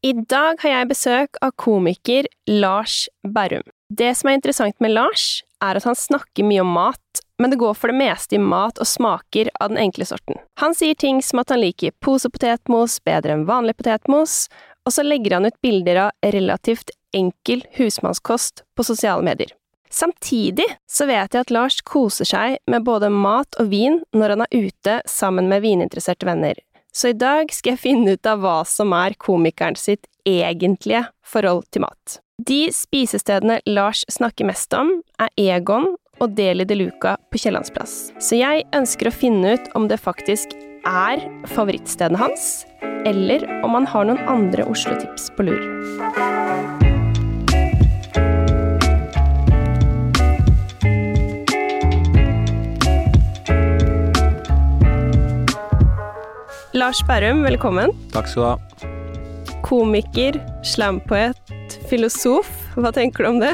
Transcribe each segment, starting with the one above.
I dag har jeg besøk av komiker Lars Berrum. Det som er interessant med Lars, er at han snakker mye om mat, men det går for det meste i mat og smaker av den enkle sorten. Han sier ting som at han liker posepotetmos bedre enn vanlig potetmos, og så legger han ut bilder av relativt enkel husmannskost på sosiale medier. Samtidig så vet jeg at Lars koser seg med både mat og vin når han er ute sammen med vininteresserte venner, så i dag skal jeg finne ut av hva som er komikeren sitt egentlige forhold til mat. De spisestedene Lars snakker mest om, er Egon og Deli de Luca på Kiellandsplass. Så jeg ønsker å finne ut om det faktisk er favorittstedene hans, eller om han har noen andre Oslo-tips på lur. Lars Berrum, velkommen. Takk skal du ha. Komiker, slampoet, filosof. Hva tenker du om det?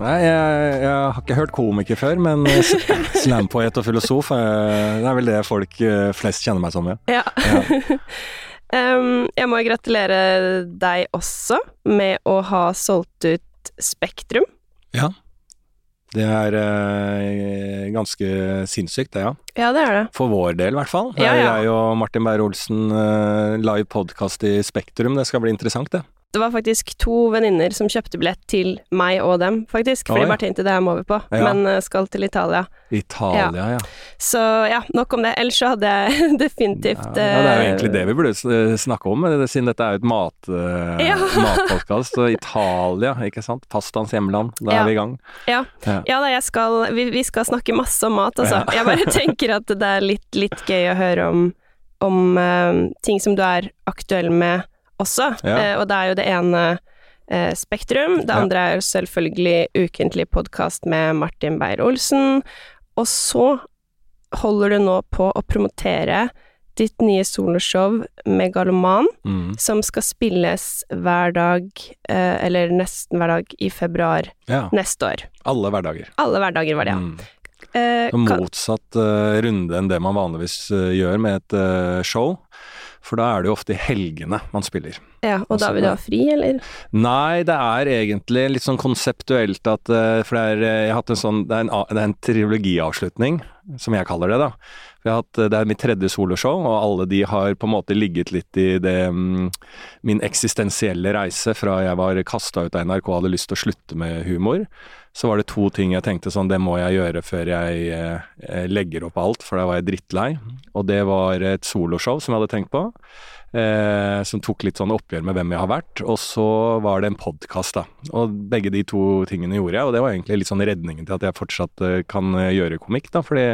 Nei, jeg, jeg har ikke hørt komiker før, men slampoet og filosof, det er vel det folk eh, flest kjenner meg som, ja. Ja. Em, jeg må gratulere deg også med å ha solgt ut Spektrum. Ja. Det er eh, ganske sinnssykt, det, ja. Ja, det er det. For vår del, i hvert fall. Ja, ja. Jeg og Martin Beyer-Olsen, eh, live podkast i Spektrum, det skal bli interessant, det. Det var faktisk to venninner som kjøpte billett til meg og dem, faktisk. For de bare tenkte det her må vi på, Ja. men eh, skal til Italia. Italia, ja. Så ja, nok om det. Ellers så hadde jeg definitivt Ja, ja, det er jo eh, egentlig det vi burde snakke om, eh, siden dette er jo et mat, Ja. matpodkast. Og Italia, ikke sant. Pastaens hjemland. Da Ja. er vi i gang. Ja. Ja. Ja da, jeg skal vi, vi skal snakke masse om mat, altså. Jeg bare tenker at det er litt, litt gøy å høre om, om uh, ting som du er aktuell med også. Ja. Eh, og det er jo det ene eh, Spektrum, det andre er jo selvfølgelig ukentlig podkast med Martin Beyer-Olsen. Og så holder du nå på å promotere ditt nye soloshow Megaloman, Mm. som skal spilles hver dag, eh, eller nesten hver dag, i februar Ja. neste år. Alle hverdager. Alle hverdager var det, ja. Mm. Eh, motsatt uh, runde enn det man vanligvis uh, gjør med et uh, show. For da er det jo ofte i helgene man spiller. ja, og da altså, vil du ha fri, eller? Nei, det er egentlig litt sånn konseptuelt at eh, For det er, eh, jeg har hatt en sånn Det er en, det er en trilogiavslutning, som jeg kaller det, da. Jeg har hatt, eh, det er mitt tredje soloshow, og alle de har på en måte ligget litt i det mm, Min eksistensielle reise fra jeg var kasta ut av NRK og hadde lyst til å slutte med humor. Så var det to ting jeg tenkte sånn, det må jeg gjøre før jeg eh, legger opp alt, for da var jeg drittlei. Og det var et soloshow som jeg hadde tenkt på. Eh, som tok litt sånn oppgjør med hvem jeg har vært. Og så var det en podkast, da. Og begge de to tingene gjorde jeg, og det var egentlig litt sånn redningen til at jeg fortsatt eh, kan eh, gjøre komikk, da. Fordi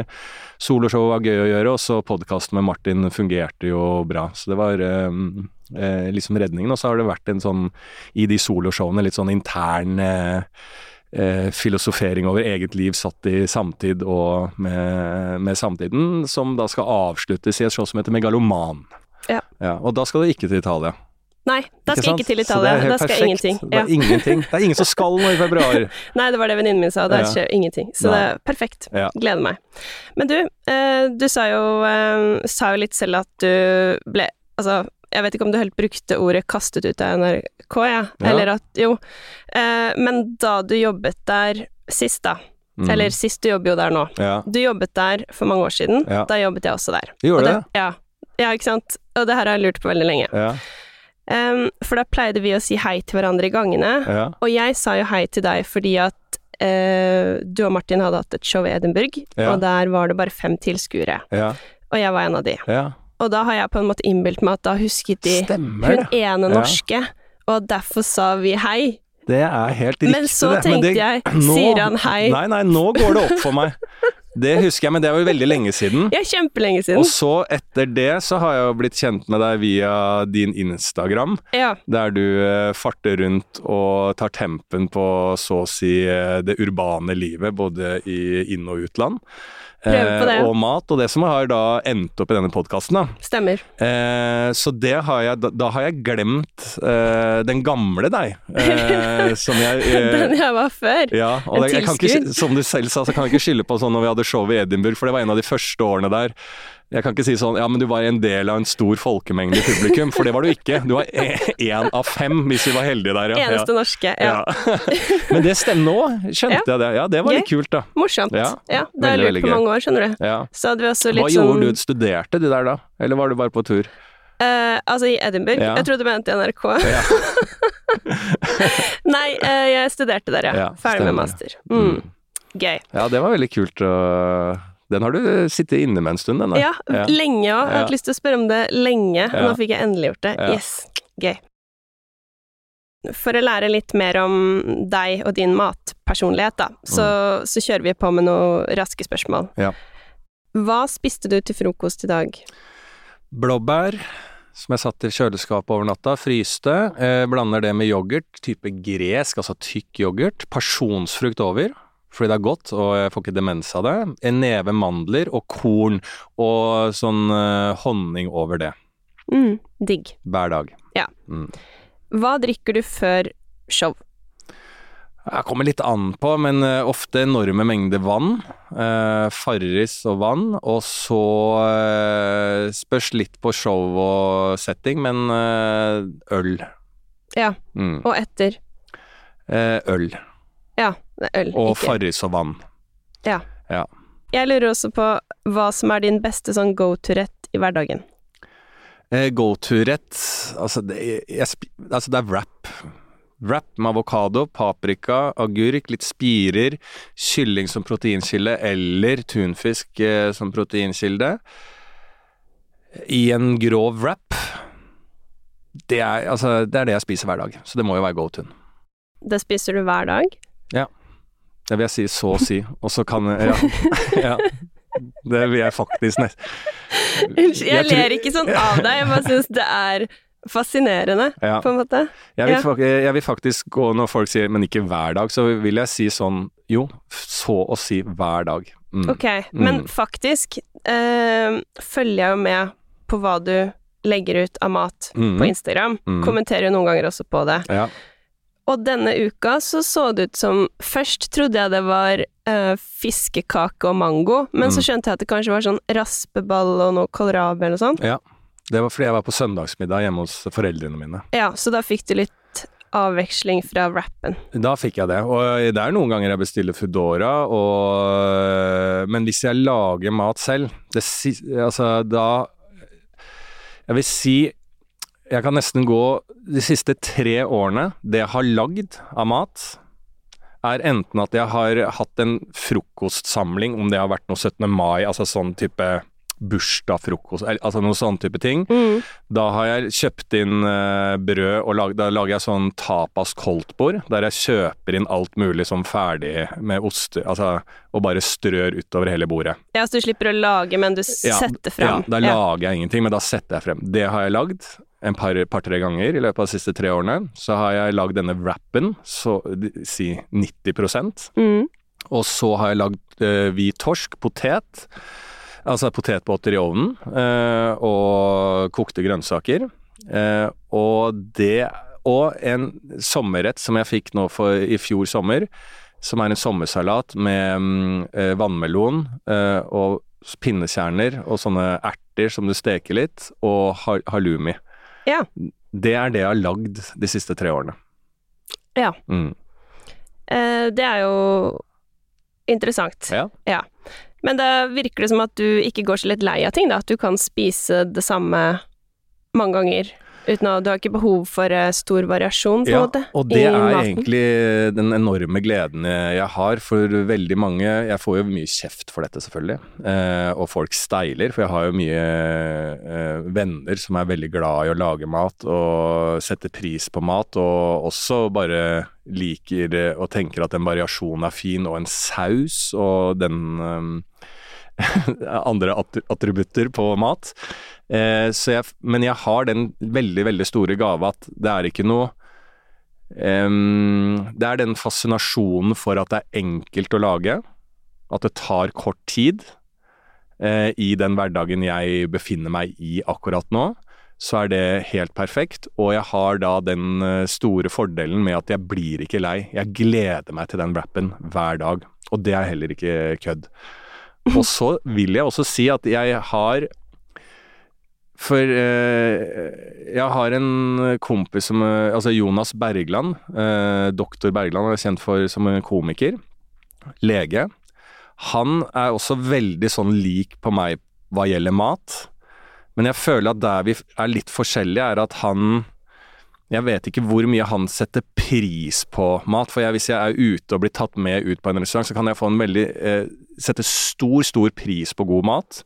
soloshow var gøy å gjøre, og så podkasten med Martin fungerte jo bra. Så det var eh, liksom redningen. Og så har det vært en sånn, i de soloshowene, litt sånn intern eh, filosofering over eget liv satt i samtid og med, med samtiden, som da skal avsluttes i et show som heter Megaloman. Ja. Og da skal du ikke til Italia. Nei, da skal jeg ikke til Italia. Da skal jeg perfekt. ingenting. Det Ja. er ingenting. Det er ingen som skal nå i februar. Nei, det var det venninnen min sa, det Ja. skjer ingenting. Så Nei. det er perfekt. Ja. Gleder meg. Men du, eh, du sa jo, eh, sa jo litt selv at du ble Altså, jeg vet ikke om du helt brukte ordet 'kastet ut av NRK', ja. Ja. Eller at Jo. Eh, men da du jobbet der sist, da. Mm. Eller sist, du jobber jo der nå. Ja. Du jobbet der for mange år siden. Ja. Da jobbet jeg også der. Gjorde Og det? Ja. ja, ikke sant. Og det her har jeg lurt på veldig lenge. Ja. Um, for da pleide vi å si hei til hverandre i gangene, Ja. og jeg sa jo hei til deg fordi at uh, du og Martin hadde hatt et show i Edinburgh, Ja. og der var det bare fem tilskuere, Ja. og jeg var en av de. Og da har jeg på en måte innbilt meg at da husket de Stemmer hun ene ene Ja. norske, og derfor sa vi hei. Det er helt riktig. Men så det. tenkte det- jeg, nå- sier han hei? Nei, nei, nå går det opp for meg. Det husker jeg, men det var jo veldig lenge siden. Ja, kjempelenge siden. Og så etter det så har jeg jo blitt kjent med deg via din Instagram, Ja. der du eh, farter rundt og tar tempen på så å si eh, det urbane livet, både i inn- og utland. På det. Eh, og mat, og det som har da endt opp i denne podkasten. Stemmer. Eh, så det har jeg, da, da har jeg glemt eh, den gamle deg, eh, som jeg eh, Den jeg var før. ja, og En kan ikke, tilskudd. som du selv sa, så kan jeg ikke skylde på sånn når vi hadde show i Edinburgh, for det var en av de første årene der. Jeg kan ikke si sånn ja, men du var en del av en stor folkemengde i publikum, for det var du ikke. Du var én av fem, hvis vi var heldige der, ja. Eneste norske. Ja. Ja. men det stemmer nå, skjønte Ja. jeg det. Ja, det var litt kult, da. Morsomt. Ja, Ja, det har jeg lurt på mange år, skjønner du. Ja. Så hadde vi også litt Hva sånn gjorde du? Studerte du der da, eller var du bare på tur? Uh, altså i Edinburgh? Ja. Jeg trodde du mente i NRK. Ja. Nei, uh, jeg studerte der, ja. Ja, Ferdig med master. Mm. Gøy. Ja, det var veldig kult. Og den har du sittet inne med en stund, den der. Ja, lenge òg. Jeg har hatt lyst til å spørre om det lenge. Ja. Nå fikk jeg endelig gjort det. Ja. Yes. Gøy. For å lære litt mer om deg og din matpersonlighet, da, så, så kjører vi på med noen raske spørsmål. Mm. Ja. Hva spiste du til frokost i dag? Blåbær, som jeg satt i kjøleskapet over natta, fryste. Eh, blander det med yoghurt, type gresk, altså tykk yoghurt. Pasjonsfrukt over, fordi det er godt, og jeg får ikke demens av det. En neve mandler og korn, og sånn uh, honning over det. Mm, digg. Hver dag. Ja. Mm. Hva drikker du før show? Jeg kommer litt an på, men eh, ofte enorme mengder vann. Uh, Farris og vann. Og så uh, spørs litt på show og setting, men øl. Ja, Mm. og etter? Øl. Ja, øl, Og ikke Farris og vann. Ja. Ja. Jeg lurer også på hva som er din beste sånn go to-rett i hverdagen. Eh, go to-rett altså, det- altså det er wrap. Wrap med avokado, paprika, agurk, litt spirer, kylling som proteinkilde eller tunfisk eh, som proteinkilde. I en grov wrap. Det er, altså, det er det jeg spiser hver dag, så det må jo være go to-en. Det spiser du hver dag? Det vil jeg si så å si, og så kan jeg Ja. ja. Det vil jeg faktisk nesten Unnskyld, jeg, Jeg tror- ler ikke sånn av deg, jeg bare syns det er fascinerende, Ja. på en måte. Jeg vil, Ja. jeg vil faktisk gå når folk sier 'men ikke hver dag', så vil jeg si sånn jo, så å si hver dag. Mm. Ok, men Mm. faktisk øh, følger jeg jo med på hva du legger ut av mat mm. på Instagram. Mhm. Kommenterer jo noen ganger også på det. Ja. Og denne uka så så det ut som Først trodde jeg det var eh, fiskekake og mango, men så Mm. skjønte jeg at det kanskje var sånn raspeball og noe kålrabi eller noe sånt. ja. Det var fordi jeg var på søndagsmiddag hjemme hos foreldrene mine. Ja, så da fikk du litt avveksling fra rappen. Da fikk jeg det, og det er noen ganger jeg bestiller Foodora, og Men hvis jeg lager mat selv, det altså da Jeg vil si jeg kan nesten gå de siste tre årene Det jeg har lagd av mat, er enten at jeg har hatt en frokostsamling, om det har vært noe 17. mai, altså sånn type bursdagsfrokost, altså noe sånn type ting. Mm. Da har jeg kjøpt inn uh, brød, og lag, da lager jeg sånn tapas koldtbord, der jeg kjøper inn alt mulig som ferdig med oster, altså, og bare strør utover hele bordet. Ja, så du slipper å lage, men du Ja, setter frem. Ja, da lager jeg ingenting, men da setter jeg frem. Det har jeg lagd en par-tre par, ganger i løpet av de siste tre årene. Så har jeg lagd denne wrappen, så si 90 Mm. Og så har jeg lagd eh, hvit torsk, potet, altså potetbåter i ovnen, eh, og kokte grønnsaker. Eh, og det Og en sommerrett som jeg fikk nå for, i fjor sommer, som er en sommersalat med mm, eh, vannmelon eh, og pinnekjerner og sånne erter som du steker litt, og halloumi. Ja. Det er det jeg har lagd de siste tre årene. Ja. Mm. Eh, det er jo interessant. Ja. Men da virker det som at du ikke går så litt lei av ting, da. At du kan spise det samme mange ganger uten å Du har ikke behov for eh, stor variasjon, på en Ja, måte, og det er maten. egentlig den enorme gleden jeg har, for veldig mange Jeg får jo mye kjeft for dette, selvfølgelig, eh, og folk steiler, for jeg har jo mye eh, venner som er veldig glad i å lage mat og setter pris på mat, og også bare liker eh, og tenker at en variasjon er fin, og en saus og den eh, andre attributter på mat. Eh, så jeg, men jeg har den veldig, veldig store gave at det er ikke noe um, Det er den fascinasjonen for at det er enkelt å lage, at det tar kort tid. Eh, I den hverdagen jeg befinner meg i akkurat nå, så er det helt perfekt. Og jeg har da den eh, store fordelen med at jeg blir ikke lei. Jeg gleder meg til den rappen hver dag, og det er heller ikke kødd. Og så vil jeg også si at jeg har For eh, jeg har en kompis som eh, Altså Jonas Bergland, eh, doktor Bergland, er kjent for som komiker. Lege. Han er også veldig sånn lik på meg hva gjelder mat. Men jeg føler at der vi er litt forskjellige, er at han Jeg vet ikke hvor mye han setter pris på mat. For jeg, hvis jeg er ute og blir tatt med ut på en restaurant, så kan jeg få en veldig eh, Sette stor, stor pris på god mat.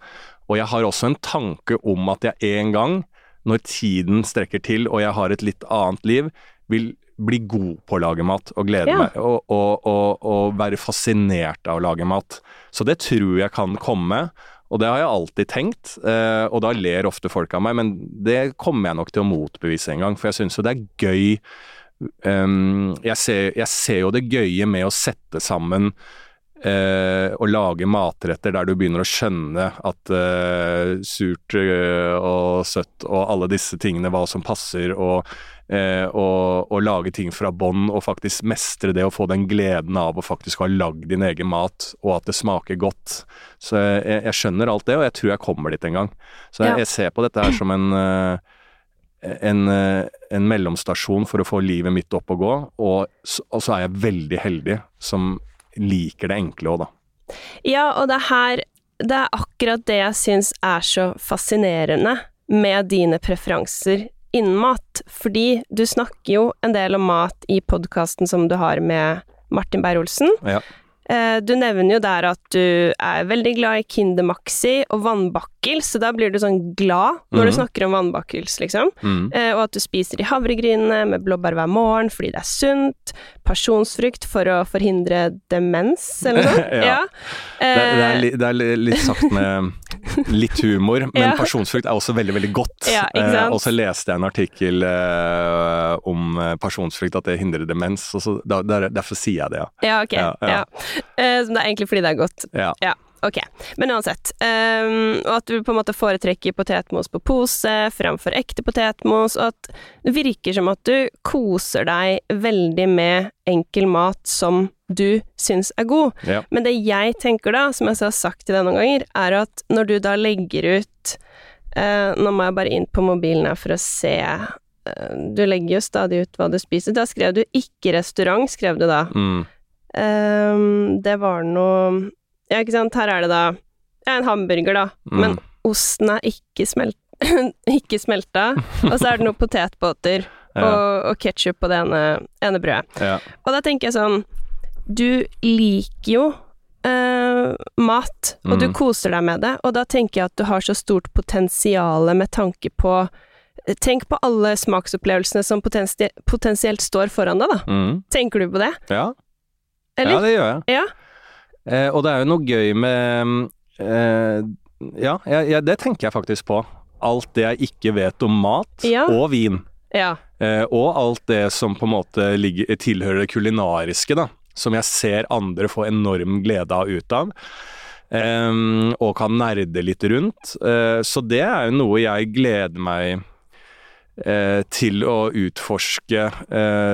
Og jeg har også en tanke om at jeg en gang, når tiden strekker til og jeg har et litt annet liv, vil bli god på å lage mat og glede Ja. meg og, og, og, og være fascinert av å lage mat. Så det tror jeg kan komme. Og det har jeg alltid tenkt, eh, og da ler ofte folk av meg, men det kommer jeg nok til å motbevise en gang, for jeg syns jo det er gøy Ehm, jeg, ser, jeg ser jo det gøye med å sette sammen eh, å lage matretter der du begynner å skjønne at eh, surt eh, og søtt og alle disse tingene, hva som passer, og, eh, og, og lage ting fra bånn og faktisk mestre det og få den gleden av å faktisk ha lagd din egen mat, og at det smaker godt. Så jeg, jeg skjønner alt det, og jeg tror jeg kommer dit en gang. Så jeg, jeg ser på dette her som en eh, en, eh, en mellomstasjon for å få livet mitt opp og gå, og, og så er jeg veldig heldig som liker det enkle òg, da. Ja, og det er her Det er akkurat det jeg syns er så fascinerende med dine preferanser innen mat. Fordi du snakker jo en del om mat i podkasten som du har med Martin Beyer-Olsen. Ja. Eh, Du nevner jo der at du er veldig glad i Kinder Maxi og vannbakkels, så da blir du sånn glad når du Mhm. snakker om vannbakkels, liksom. Mm. Eh, og at du spiser de havregrynene med blåbær hver morgen fordi det er sunt. Pasjonsfrukt for å forhindre demens, eller noe sånt. Ja. Det, det, er, Eh, li- det er litt sagt med litt humor, men Ja. pasjonsfrukt er også veldig, veldig godt. Ja. Eh, og så leste jeg en artikkel eh, om eh, pasjonsfrukt, at det hindrer demens, og så der, derfor sier jeg det, ja. Ja, ok. Ja, Ja, ja. Eh, det er egentlig fordi det er godt. ja. Ok, men uansett. Um, og at du på en måte foretrekker potetmos på pose framfor ekte potetmos, og at det virker som at du koser deg veldig med enkel mat som du syns er god. Ja. Men det jeg tenker da, som jeg har sagt til deg noen ganger, er at når du da legger ut uh, Nå må jeg bare inn på mobilen her for å se eh, Du legger jo stadig ut hva du spiser. Da skrev du 'ikke restaurant', skrev du da. Mm. Um, det var noe Ja, ikke sant, her er det da ja, en hamburger, da, Mm. men osten er ikke, smelt, ikke smelta, og så er det noen potetbåter Ja. og, og ketsjup på det ene, ene brødet. ja. Og da tenker jeg sånn Du liker jo eh, mat, og du Mm. koser deg med det, og da tenker jeg at du har så stort potensial med tanke på Tenk på alle smaksopplevelsene som potensielt står foran deg, da. Mm. Tenker du på det? ja. Eller? Ja, det gjør jeg. Ja. Eh, og det er jo noe gøy med eh, Ja, jeg, jeg, det tenker jeg faktisk på. Alt det jeg ikke vet om mat Ja. og vin. Ja. Eh, og alt det som på en måte ligger, tilhører det kulinariske, da. Som jeg ser andre få enorm glede av ut av. Eh, og kan nerde litt rundt. Eh, så det er jo noe jeg gleder meg eh, til å utforske,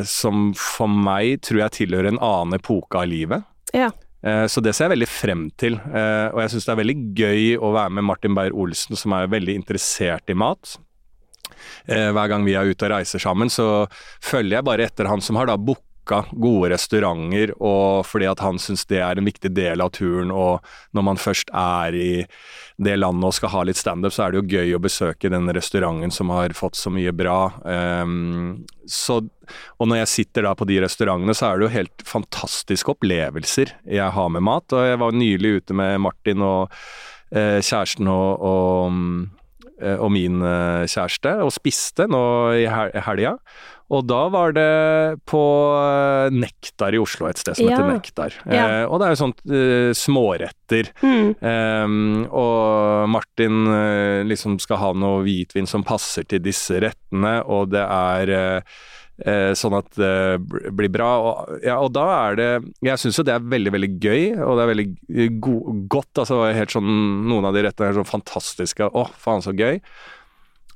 som for meg tror jeg tilhører en annen epoke av livet. Ja. Eh, Så det ser jeg veldig frem til, eh, og jeg syns det er veldig gøy å være med Martin Beyer-Olsen, som er veldig interessert i mat. Eh, Hver gang vi er ute og reiser sammen, så følger jeg bare etter han som har da booka gode restauranter, og fordi at han syns det er en viktig del av turen. Og når man først er i det landet og skal ha litt standup, så er det jo gøy å besøke den restauranten som har fått så mye bra. Um, så, og når jeg sitter da på de restaurantene, så er det jo helt fantastiske opplevelser jeg har med mat. Og jeg var nylig ute med Martin og eh, kjæresten og, og, eh, og min eh, kjæreste og spiste nå i hel helga. Og da var det på eh, Nektar i Oslo, et sted som Ja. heter Nektar. Ja. Eh, og det er jo sånt eh, småretter. Mm. Eh, og Martin eh, liksom skal ha noe hvitvin som passer til disse rettene, og det er eh, sånn at det blir bra. Og, ja, og da er det Jeg syns jo det er veldig, veldig gøy, og det er veldig go godt. Altså helt sånn Noen av de rettene er sånn fantastiske. Å, faen, så gøy.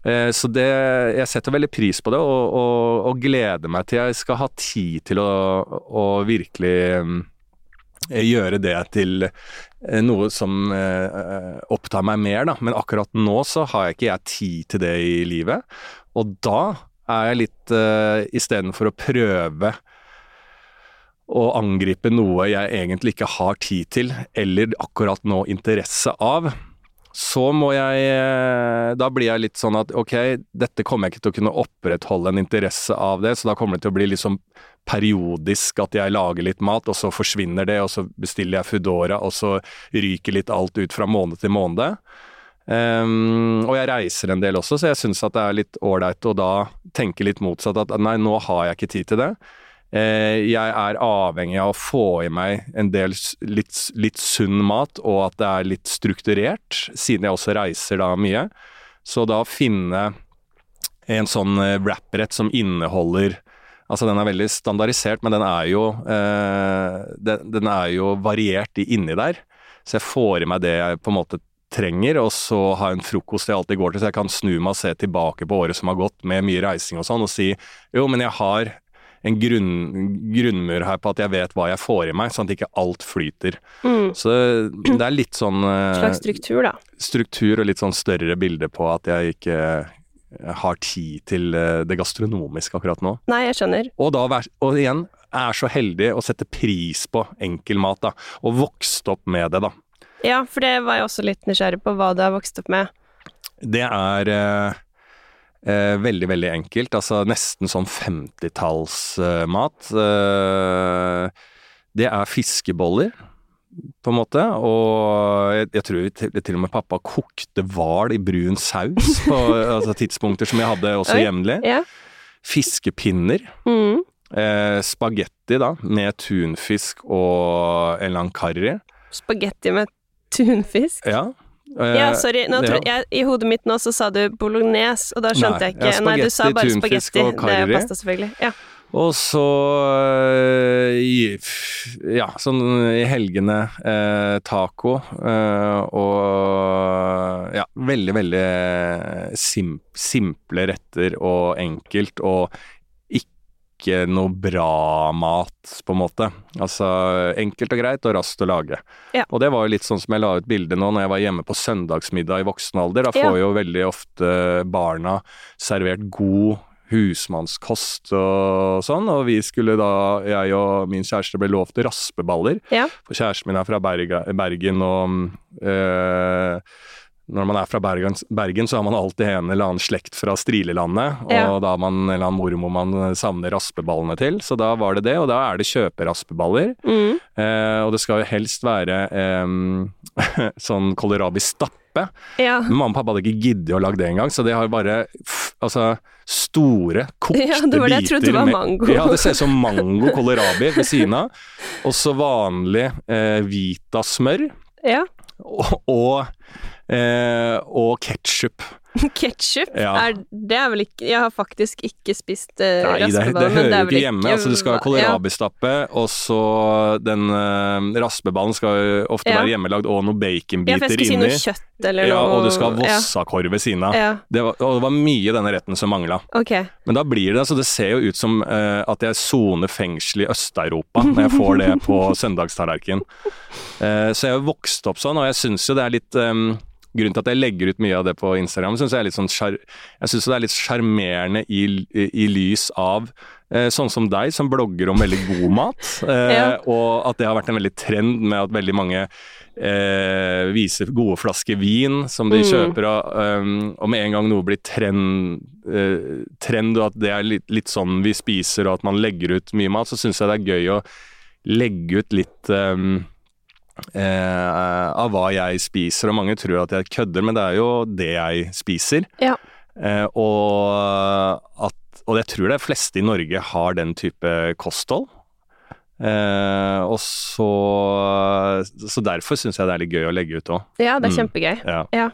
Eh, Så det, jeg setter veldig pris på det, og, og, og gleder meg til jeg skal ha tid til å, å virkelig eh, gjøre det til eh, noe som opptar meg mer, da. Men akkurat nå så har jeg ikke jeg tid til det i livet. Og da er jeg litt uh, Istedenfor å prøve å angripe noe jeg egentlig ikke har tid til, eller akkurat nå interesse av, så må jeg eh, Da blir jeg litt sånn at ok, dette kommer jeg ikke til å kunne opprettholde en interesse av det, så da kommer det til å bli sånn periodisk at jeg lager litt mat, og så forsvinner det, og så bestiller jeg Foodora, og så ryker litt alt ut fra måned til måned. Um, og jeg reiser en del også, så jeg syns at det er litt ålreit å da tenke litt motsatt. At nei, nå har jeg ikke tid til det. Uh, jeg er avhengig av å få i meg en del litt, litt, sunn mat, og at det er litt strukturert, siden jeg også reiser da mye. Så da finne en sånn uh, wrap-rett som inneholder Altså den er veldig standardisert, men den er jo, eh, den, den er jo variert inni der. Så jeg får i meg det jeg på en måte trenger, og så ha en frokost jeg alltid går til, så jeg kan snu meg og se tilbake på året som har gått med mye reising og sånn, og si jo, men jeg har en grunn, grunnmur her på at jeg vet hva jeg får i meg, sånn at ikke alt flyter. Mm. Så det er litt sånn uh, Slags struktur, da. Struktur og litt sånn større bilde på at jeg ikke har tid til uh, det gastronomiske akkurat nå. Nei, jeg skjønner. Og da, og igjen, er så heldig å sette pris på enkel mat, da. Og vokst opp med det, da. Ja, for det var jeg også litt nysgjerrig på hva du har vokst opp med. Det er eh, eh, veldig, veldig enkelt. Altså nesten sånn 50-tallsmat. Eh, det er fiskeboller, på en måte. Og jeg, jeg tror til, til, og med pappa kokte hval i brun saus på altså, tidspunkter som jeg hadde også jevnlig. Ja. Fiskepinner. Mm. Eh, Spagetti, da, med tunfisk og en lang karri. Spagetti med Tunfisk? Ja. Uh, ja, sorry. Ja. Jeg, I hodet mitt nå så sa du bolognese, og da skjønte Nei, jeg ikke. Ja, Nei, du sa bare spagetti. Det er pasta, selvfølgelig. Ja. Og så uh, Ja, sånn i helgene eh, taco. og ja, veldig, veldig sim simple retter og enkelt. Og ikke noe bra mat, på en måte. Altså enkelt og greit og raskt å lage. Ja. Og det var jo litt sånn som jeg la ut bilde nå når jeg var hjemme på søndagsmiddag i voksen alder. Da får ja. jo veldig ofte barna servert god husmannskost og sånn, og vi skulle da, jeg og min kjæreste ble lovt raspeballer. Ja. For kjæresten min er fra Bergen, og øh, når man er fra Bergen, Bergen, så har man alltid en eller annen slekt fra Strilelandet, og ja. da har man en eller annen mormor man savner raspeballene til. Så da var det det, og da er det kjøperaspeballer. Mm. Eh, og det skal jo helst være eh, sånn kålrabi-stappe. Ja. Men mamma og pappa hadde ikke giddet å lage det engang, så det har bare altså store, kokte ja, det var det jeg trodde var mango. ja, det ser ut som mango kålrabi ved siden av. Og så vanlig eh, Vita-smør. Ja. Og, og eh, og ketsjup. Ketsjup? Ja. det er vel ikke Jeg har faktisk ikke spist uh, Nei, det, det hører jo ikke hjemme. Ikke, altså, du skal ha kålrabistappe, ja. og så den eh, raspeballen skal ofte ja. være hjemmelagd, og noen baconbiter inni. Ja, si noe kjøtt eller noe. Ja, og du skal ha vossakorv ved siden av. Det var, og det var mye denne retten som mangla. Okay. Men da blir det altså Det ser jo ut som eh, at jeg soner fengsel i Øst-Europa når jeg får det på søndagstallerken. så jeg har vokst opp sånn, og jeg syns jo det er litt um, grunnen til at jeg legger ut mye av det på Instagram, synes jeg, er litt sånn jeg syns det er litt sjarmerende i, i, i, lys av eh, sånn som deg, som blogger om veldig god mat. Eh, ja. Og at det har vært en veldig trend med at veldig mange eh, viser gode flasker vin som de mm. kjøper, og, um, og, med en gang noe blir trend, uh, trend og at det er litt, litt, sånn vi spiser, og at man legger ut mye mat, så syns jeg det er gøy å legge ut litt um, eh, av hva jeg spiser, og mange tror at jeg kødder, men det er jo det jeg spiser. Ja. Eh, og, at, og jeg tror de fleste i Norge har den type kosthold. Eh, og så Så derfor syns jeg det er litt gøy å legge ut òg. Ja, det er mm. kjempegøy. Ja. ja.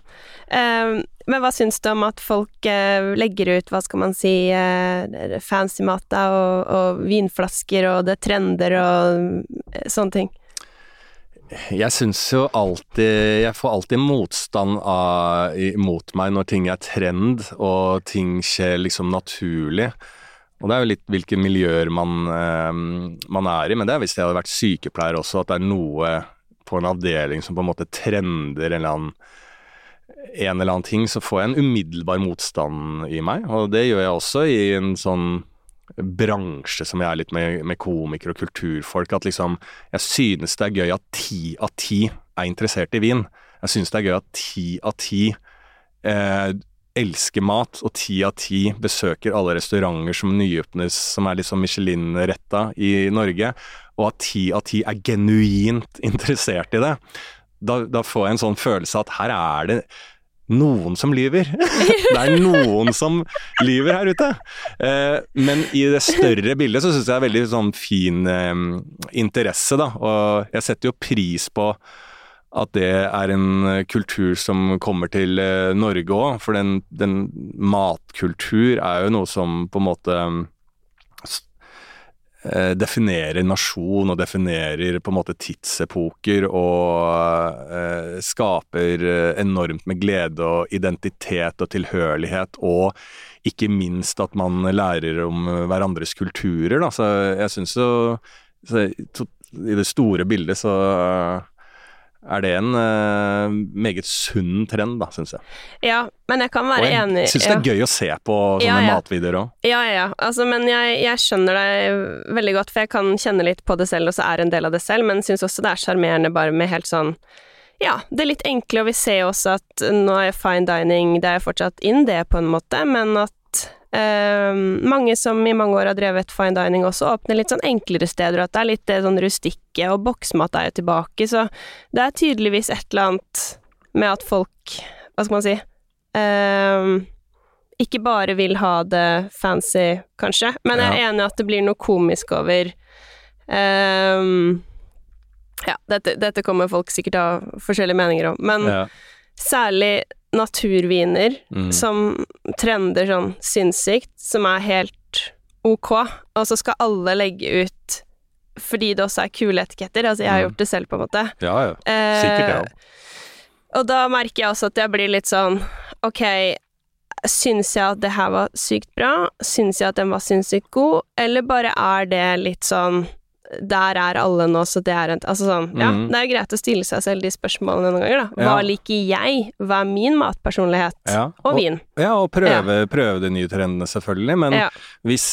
Eh, men hva syns du om at folk eh, legger ut, hva skal man si, eh, fancy mat og, og vinflasker, og det er trender og eh, sånne ting? Jeg syns jo alltid Jeg får alltid motstand av, mot meg når ting er trend og ting skjer liksom naturlig. Og det er jo litt hvilke miljøer man, eh, man er i, men det er hvis jeg hadde vært sykepleier også, at det er noe på en avdeling som på en måte trender en eller annen en eller annen ting, så får jeg en umiddelbar motstand i meg. Og det gjør jeg også i en sånn bransje som jeg er litt med, med komikere og kulturfolk, at liksom Jeg synes det er gøy at ti av ti er interessert i vin. Jeg synes det er gøy at ti av ti eh, elsker mat, og ti av ti besøker alle restauranter som nyåpnes, som er liksom Michelin-retta i Norge, og at ti av ti er genuint interessert i det. Da, da, får jeg en sånn følelse at her er det noen som lyver. det er noen som lyver her ute. Eh, men i det større bildet så syns jeg det er veldig sånn fin interesse, da. Og jeg setter jo pris på at det er en kultur som kommer til eh, Norge òg. For den, den, matkultur er jo noe som på en måte definerer nasjon og definerer på en måte tidsepoker og eh, skaper eh, enormt med glede og identitet og tilhørighet, og ikke minst at man lærer om hverandres kulturer. Da. Så jeg syns jo I det store bildet så er det en uh, meget sunn trend, da, syns jeg. Ja, men jeg kan være og jeg enig Syns det er gøy å se på sånne ja, ja. matvideoer òg. Ja, ja, altså, men jeg, jeg, skjønner deg veldig godt, for jeg kan kjenne litt på det selv, og så er en del av det selv, men syns også det er sjarmerende bare med helt sånn ja, det er litt enkle, og vi ser også at nå er fine dining Det er fortsatt inn, det, på en måte, men at mange som i mange år har drevet fine dining også, åpner litt sånn enklere steder, og at det er litt det sånn rustikke, og boksmat er jo tilbake, så det er tydeligvis et eller annet med at folk, hva skal man si uh, ikke bare vil ha det fancy, kanskje, men jeg er enig i at det blir noe komisk over uh, Ja, dette, dette, kommer folk sikkert til å ha forskjellige meninger om, men ja. særlig naturviner mm. som trender sånn sinnssykt, som er helt ok, og så skal alle legge ut fordi det også er kule etiketter. Altså, jeg har mm. gjort det selv, på en måte. Ja, ja. Sikkert, ja. Eh, og da merker jeg også at jeg blir litt sånn Ok, syns jeg at det her var sykt bra? Syns jeg at den var sinnssykt god? Eller bare er det litt sånn der er alle nå, så det er en Altså sånn, ja, mm. det er greit å stille seg selv de spørsmålene noen ganger, da. Hva ja. liker jeg? Hva er min matpersonlighet? Ja. Og, og, vin. Ja, og prøve, prøve de nye trendene, selvfølgelig, men hvis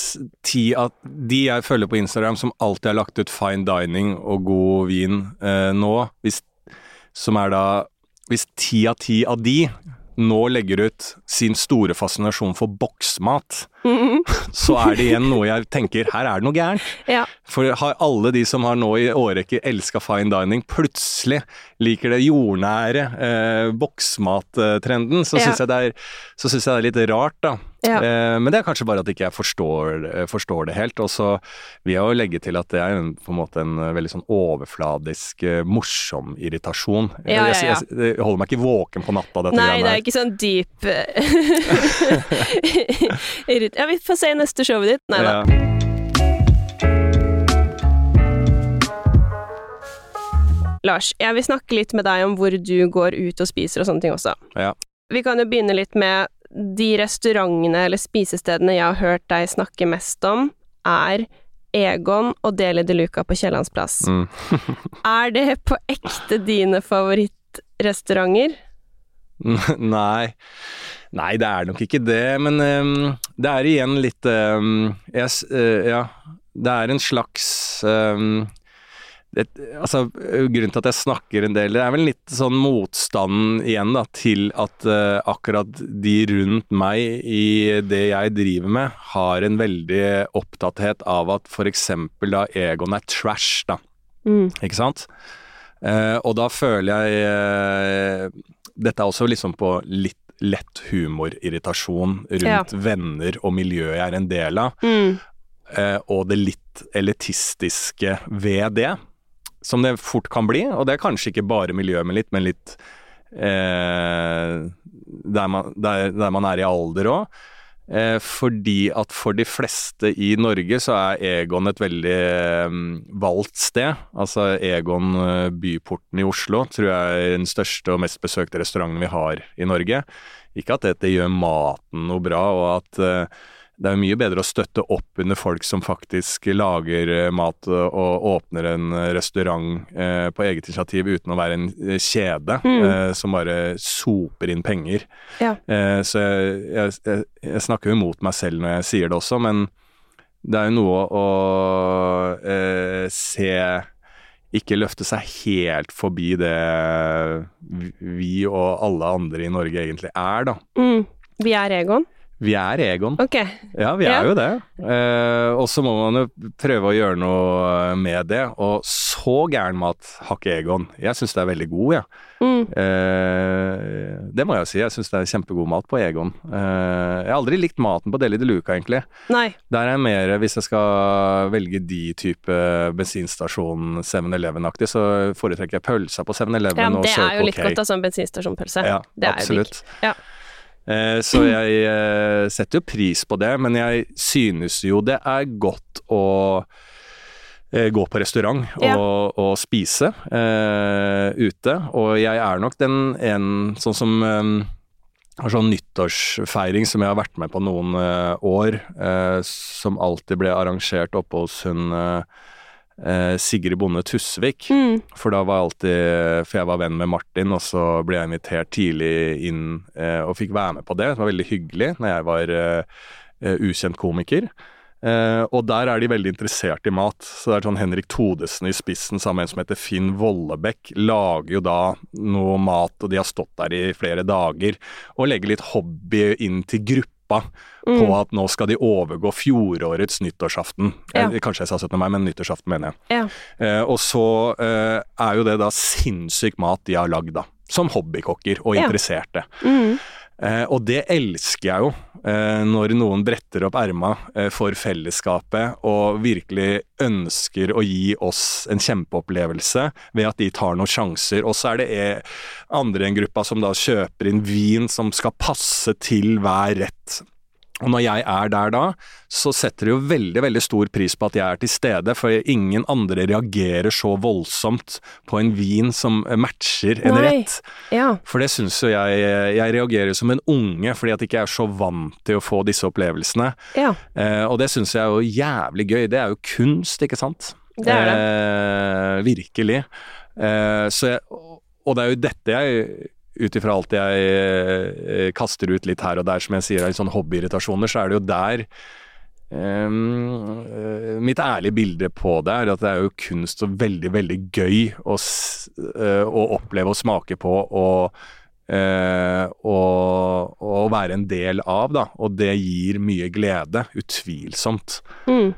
ti av de jeg følger på Instagram som alltid har lagt ut fine dining og god vin eh, nå, hvis, som er da Hvis ti av ti av de nå legger ut sin store fascinasjon for boksmat, mm. så er det igjen noe jeg tenker her er det noe gærent. Ja. For har alle de som har nå i årrekke elska fine dining, plutselig liker det jordnære eh, boksmattrenden, så syns ja. jeg, jeg, det er litt rart, da. Ja. Eh, men det er kanskje bare at ikke jeg forstår, forstår det helt. Og så vil jeg jo legge til at det er en, på en måte en veldig sånn overfladisk, eh, morsom irritasjon. Ja, jeg, jeg, jeg, holder meg ikke våken på natta dette Nei, det er ikke sånn dyp Ja, vi får se i neste showet ditt. Nei da. Lars, jeg vil snakke litt med deg om hvor du går ut og spiser og sånne ting også. Ja. Vi kan jo begynne litt med de restaurantene eller spisestedene jeg har hørt deg snakke mest om, er Egon og Deli de Luca på Kiellandsplass. Mm. er det på ekte dine favorittrestauranter? Nei. Nei, det er nok ikke det, men um, det er igjen litt um, yes, uh, Ja, det er en slags um, et, altså, Grunnen til at jeg snakker en del, det er vel litt sånn motstanden igjen da, til at uh, akkurat de rundt meg i det jeg driver med, har en veldig opptatthet av at f.eks. da Egon er trash, da. Mm. Ikke sant? Uh, og da føler jeg uh, Dette er også liksom på litt lett humorirritasjon rundt ja. venner og miljøet jeg er en del av. Mm. og det litt elitistiske ved det som det fort kan bli. Og det er kanskje ikke bare miljøet, men litt, men litt eh, der, man, der, der, man, er i alder òg. Eh, fordi at for de fleste i Norge så er Egon et veldig eh, valgt sted. Altså Egon eh, Byporten i Oslo tror jeg er den største og mest besøkte restauranten vi har i Norge. Ikke at dette gjør maten noe bra, og at eh, det er jo mye bedre å støtte opp under folk som faktisk lager eh, mat og, og åpner en restaurant eh, på eget initiativ uten å være en eh, kjede Mm. eh, som bare soper inn penger. Ja. Eh, så jeg, jeg, jeg, snakker jo imot meg selv når jeg sier det også, men det er jo noe å eh, se ikke løfte seg helt forbi det vi og alle andre i Norge egentlig er, da. Mm. Vi er Egon? Vi er Egon. Okay. Ja, vi Ja. er jo det. Eh, og så må man jo prøve å gjøre noe med det. Og så gæren mat har ikke Egon. Jeg syns det er veldig god, jeg. Ja. Mm. Eh, det må jeg jo si. Jeg syns det er kjempegod mat på Egon. Eh, jeg har aldri likt maten på Deli de Luca, egentlig. Nei. Der er jeg mer, hvis jeg skal velge de type bensinstasjon 7-Eleven-aktig, så foretrekker jeg pølsa på 7-Eleven Ja, og det er jo litt okay. Godt, altså, en bensinstasjonpølse. Ja, det er jo digg. absolutt. Ja. Eh, så jeg eh, setter jo pris på det, men jeg synes jo det er godt å eh, gå på restaurant og, Ja. og spise uh, ute. Og jeg er nok den en sånn som um, har sånn nyttårsfeiring som jeg har vært med på noen uh, år, uh, som alltid ble arrangert oppe hos hun eh, Sigrid Bonde Tusvik. Mm. For da var jeg alltid For jeg var venn med Martin, og så ble jeg invitert tidlig inn eh, og fikk være med på det. Det var veldig hyggelig når jeg var eh, eh, ukjent komiker. Eh, og der er de veldig interessert i mat. Så det er sånn Henrik Todesen i spissen sammen med en som heter Finn Vollebekk, lager jo da noe mat, og de har stått der i flere dager, og legger litt hobby inn til gruppa. På Mm. at nå skal de overgå fjorårets nyttårsaften. Ja. Eh, Kanskje jeg sa 17. mai, men nyttårsaften mener jeg. Ja. Eh, og så eh, er jo det da sinnssyk mat de har lagd, da. Som hobbykokker og Ja. interesserte. Mm. Eh, og det elsker jeg jo. Eh, når noen bretter opp erma eh, for fellesskapet og virkelig ønsker å gi oss en kjempeopplevelse ved at de tar noen sjanser. Og så er det eh, andre i en gruppa som da kjøper inn vin som skal passe til hver rett. Og når jeg er der da, så setter det jo veldig veldig stor pris på at jeg er til stede, for ingen andre reagerer så voldsomt på en vin som matcher en Nei. rett. Ja. For det syns jo jeg Jeg reagerer som en unge fordi at jeg ikke er så vant til å få disse opplevelsene. Ja. Eh, og det syns jeg er jo jævlig gøy. Det er jo kunst, ikke sant? Det er det. Eh, virkelig. Eh, så jeg, og det er jo dette jeg ut ifra alt jeg eh, kaster ut litt her og der, som jeg sier, er litt sånn hobbyirritasjoner, så er det jo der eh, mitt ærlige bilde på det er at det er jo kunst og veldig, veldig gøy å, eh, å oppleve og smake på og og, og være en del av, da. Og det gir mye glede. Utvilsomt. Mm.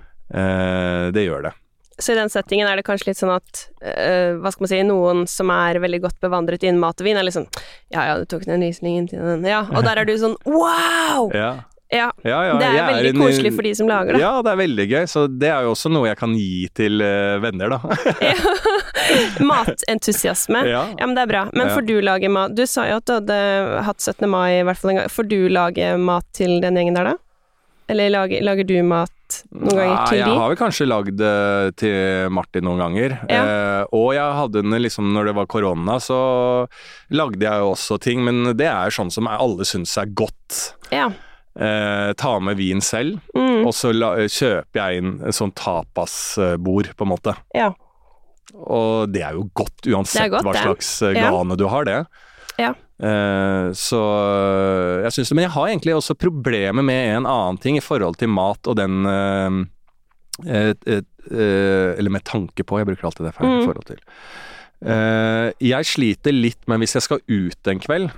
Det gjør det. Så i den settingen er det kanskje litt sånn at øh, Hva skal man si Noen som er veldig godt bevandret innen mat og vin, er litt sånn Ja, ja, du tok den Rieslingen til den Ja, og der er du sånn Wow! Ja. Ja. Ja, ja, Det er jeg veldig en- koselig for de som lager det. Ja, det er veldig gøy. Så det er jo også noe jeg kan gi til uh, venner, da. Matentusiasme. ja. Ja, men det er bra. Men får du lage mat Du sa jo at du hadde hatt 17. mai i hvert fall en gang. Får du lage mat til den gjengen der, da? Eller lager, lager du mat noen ganger Nei, til jeg har vel kanskje lagd det til Martin noen ganger. Ja. Eh, og jeg hadde den liksom når det var korona, så lagde jeg jo også ting, men det er jo sånn som alle syns er godt. Ja. Eh, ta med vin selv, Mm. og så la, kjøper jeg inn en sånn tapasbord, på en måte. ja. Og det er jo godt, uansett godt, hva slags eh, Ja. gane du har, det. Ja. Eh, så eh, jeg syns det. Men jeg har egentlig også problemer med en annen ting i forhold til mat og den uh, eh, Eller med tanke på, jeg bruker alltid det feil Mm. i forhold til. Jeg sliter litt med hvis jeg skal ut en kveld,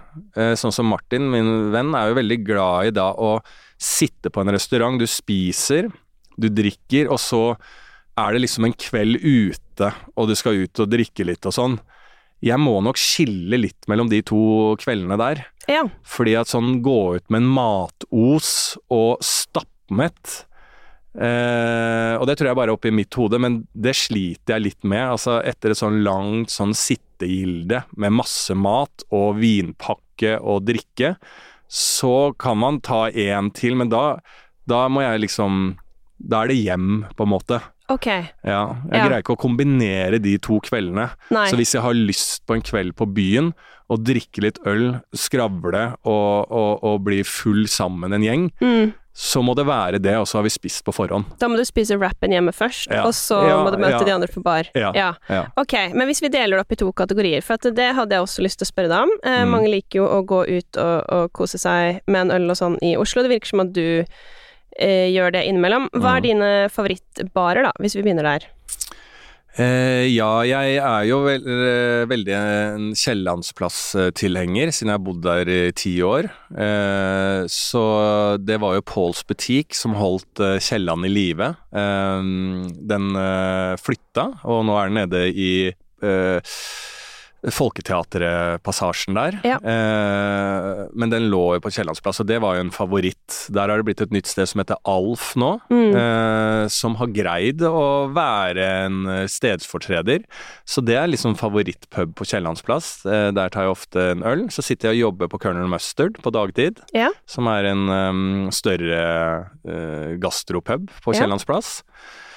sånn som Martin, min venn, er jo veldig glad i da å sitte på en restaurant. Du spiser, du drikker, og så er det liksom en kveld ute, og du skal ut og drikke litt og sånn. Jeg må nok skille litt mellom de to kveldene der. ja. Fordi at sånn gå ut med en matos og stappmett eh, Og det tror jeg bare er oppi mitt hode, men det sliter jeg litt med. Altså etter et sånn langt sånn sittegilde med masse mat og vinpakke og drikke, så kan man ta én til, men da, da må jeg liksom Da er det hjem, på en måte. Ok. Ja, jeg Ja. greier ikke å kombinere de to kveldene. Nei. Så hvis jeg har lyst på en kveld på byen, og drikke litt øl, skravle og, og, og bli full sammen en gjeng, Mm. så må det være det, og så har vi spist på forhånd. Da må du spise wrappen hjemme først, Ja. og så Ja, må du møte de andre på bar. Ja, ja. Ok, men hvis vi deler det opp i to kategorier, for at det hadde jeg også lyst til å spørre deg om. Eh, Mm. Mange liker jo å gå ut og, og kose seg med en øl og sånn i Oslo. Det virker som at du eh, gjør det innimellom. Hva er dine favorittbarer, da, hvis vi begynner der? Eh, ja, jeg er jo vel, eh, veldig en Kiellandsplass-tilhenger, siden jeg har bodd der i ti år. Eh, så det var jo Pauls butikk som holdt eh, Kielland i live. Eh, den eh, flytta, og nå er den nede i Folketeaterpassasjen der. Ja. Eh, men den lå jo på Kiellandsplass, og det var jo en favoritt. Der har det blitt et nytt sted som heter Alf nå, Mm. eh, som har greid å være en stedsfortreder. Så det er liksom favorittpub på Kiellandsplass. Eh, der tar jeg ofte en øl. Så sitter jeg og jobber på Colonel Mustard på dagtid, Ja. som er en um, større uh, gastropub på Ja. Kiellandsplass. Eh,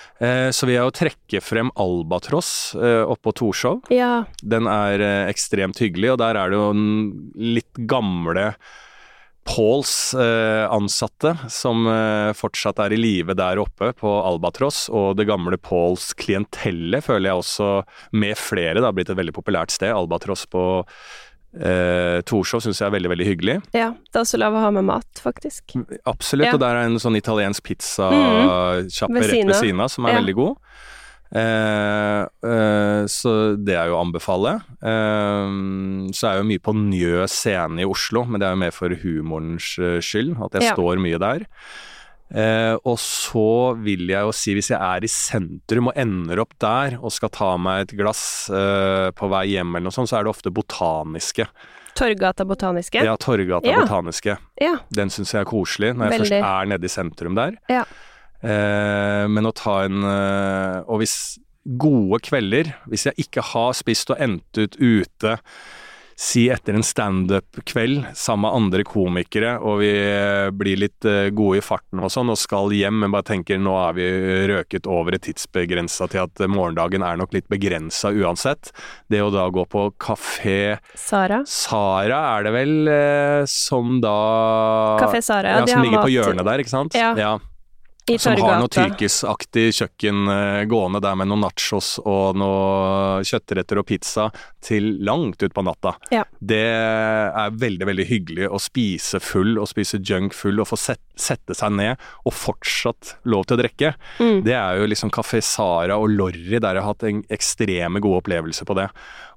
så vil jeg jo trekke frem Albatross eh, oppå Torshov. Ja. Den er eh, ekstremt hyggelig, og der er det jo en litt gamle Pauls eh, ansatte som eh, fortsatt er i live der oppe på Albatross, og det gamle Pauls klientelle føler jeg også med flere det har blitt et veldig populært sted. Albatross på eh, Torshov syns jeg er veldig, veldig hyggelig. ja. Det er også lov å ha med mat, faktisk. Absolutt, Ja. og der er en sånn italiensk pizzasjappe Ved rett ved siden av, som er Ja. veldig god. Eh, eh, så det er jo å anbefale. Eh, så er jo mye på Njø scene i Oslo, men det er jo mer for humorens eh, skyld, at jeg Ja. står mye der. Eh, og så vil jeg jo si, hvis jeg er i sentrum og ender opp der og skal ta meg et glass eh, på vei hjem eller noe sånt, så er det ofte botaniske. Torgata Botaniske. Ja, Torgata Ja. botaniske. Ja. Den syns jeg er koselig, når jeg Veldig. først er nede i sentrum der. Ja. Eh, men å ta en eh, Og hvis gode kvelder, hvis jeg ikke har spist og endt ut ute Si etter en standup-kveld sammen med andre komikere, og vi eh, blir litt eh, gode i farten og sånn, og skal hjem, men bare tenker nå er vi røket over et tidsbegrensa til at eh, morgendagen er nok litt begrensa uansett. Det å da gå på kafé Sara. Sara er det vel, eh, som da Kafé Sara, ja. ja, som ligger på hjørnet der, ikke sant? Ja. i som har noe tyrkisaktig kjøkken eh, gående der med noen nachos og noe kjøttretter og pizza til langt ut på natta. Ja. Det er veldig, veldig hyggelig å spise full og spise junk full og få set, sette seg ned og fortsatt lov til å drikke. Mm. Det er jo liksom Kafé Sara og Lorry der jeg har hatt en ekstreme gode opplevelser på det.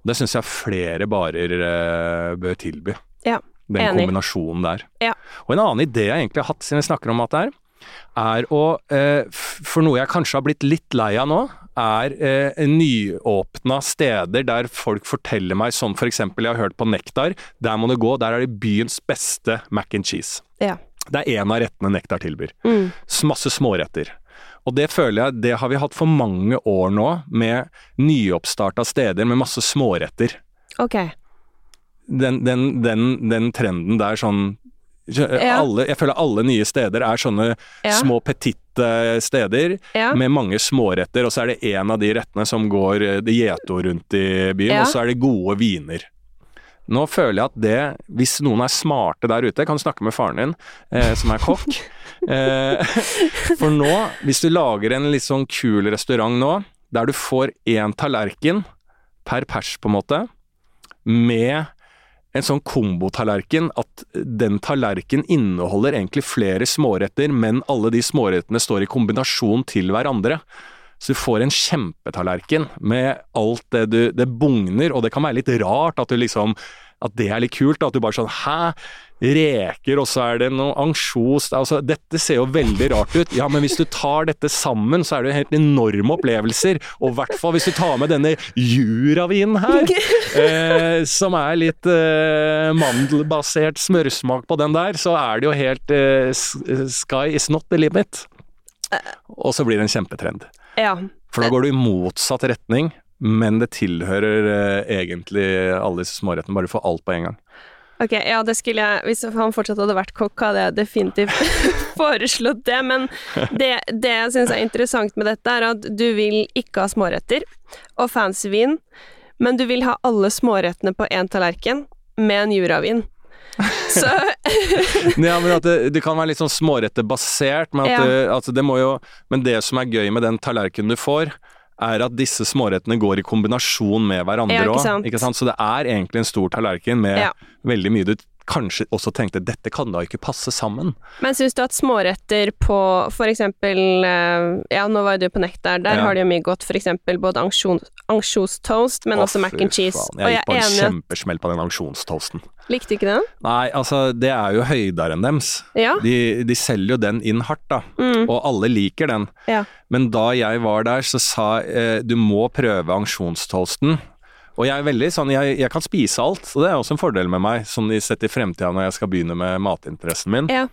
Og det syns jeg flere barer eh, bør tilby. Ja, Den enig. kombinasjonen der. Ja. Og en annen idé jeg egentlig har hatt siden vi snakker om mat der, er å eh, For noe jeg kanskje har blitt litt lei av nå, er eh, nyåpna steder der folk forteller meg, som eksempel jeg har hørt på Nektar, der må du gå, der er det byens beste mac and cheese. Ja. Det er en av rettene Nektar tilbyr. Mm. Masse småretter. Og det føler jeg, det har vi hatt for mange år nå, med nyoppstarta steder med masse småretter Ok. den, den, den, den trenden der sånn. Alle, Jeg føler alle nye steder er sånne små petitte steder Ja. med mange småretter, og så er det en av de rettene som går eh, det gjeto rundt i byen, og så er det gode viner. Nå føler jeg at det, hvis noen er smarte der ute, kan snakke med faren din, eh, som er kokk. eh, for nå, hvis du lager en litt sånn kul restaurant nå, der du får én tallerken per pers, på en måte, med en sånn kombotallerken at den tallerken inneholder egentlig flere småretter, men alle de smårettene står i kombinasjon til hverandre. Så du får en kjempetallerken med alt det du Det bugner, og det kan være litt rart at du liksom At det er litt kult. At du bare sånn Hæ? Reker, og så er det noe ansjos altså, Dette ser jo veldig rart ut. Ja, men hvis du tar dette sammen, så er det jo helt enorme opplevelser. Og i hvert fall hvis du tar med denne juravinen her, eh, som er litt eh, mandelbasert smørsmak på den der, så er det jo helt eh, Sky is not the limit. Og så blir det en kjempetrend. Ja. For da går du i motsatt retning, men det tilhører eh, egentlig alle disse smårettene, bare du får alt på en gang. Ok, ja, det skulle jeg Hvis han fortsatt hadde vært kokk, hadde jeg definitivt foreslått det. Men det, det jeg syns er interessant med dette, er at du vil ikke ha småretter og fancy vin, men du vil ha alle smårettene på én tallerken med en juravin. Så Ja, men at det, det kan være litt sånn smårettebasert, men, at Ja. det, altså det må jo, men det som er gøy med den tallerkenen du får, er at disse smårettene går i kombinasjon med hverandre Ja, ikke òg. sant. ikke sant? Så det er egentlig en stor tallerken med Ja. Veldig mye du kanskje også tenkte dette kan da ikke passe sammen. Men syns du at småretter på eksempel eh, Ja, nå var jo du på Nektar. Der Ja. har de jo mye godt. Eksempel både ansjostoast, men oh, også mac and cheese. faen, Jeg gikk på en kjempesmell på den ansjostoasten. Likte ikke den? Nei, altså det er jo høydere enn deres. Ja. De, de selger jo den inn hardt, da. Mm. Og alle liker den. Ja. Men da jeg var der, så sa eh, du må prøve ansjonstoasten. Og jeg er veldig sånn, jeg, jeg kan spise alt, og det er også en fordel med meg, sånn sett i fremtida når jeg skal begynne med matinteressen min. Ja.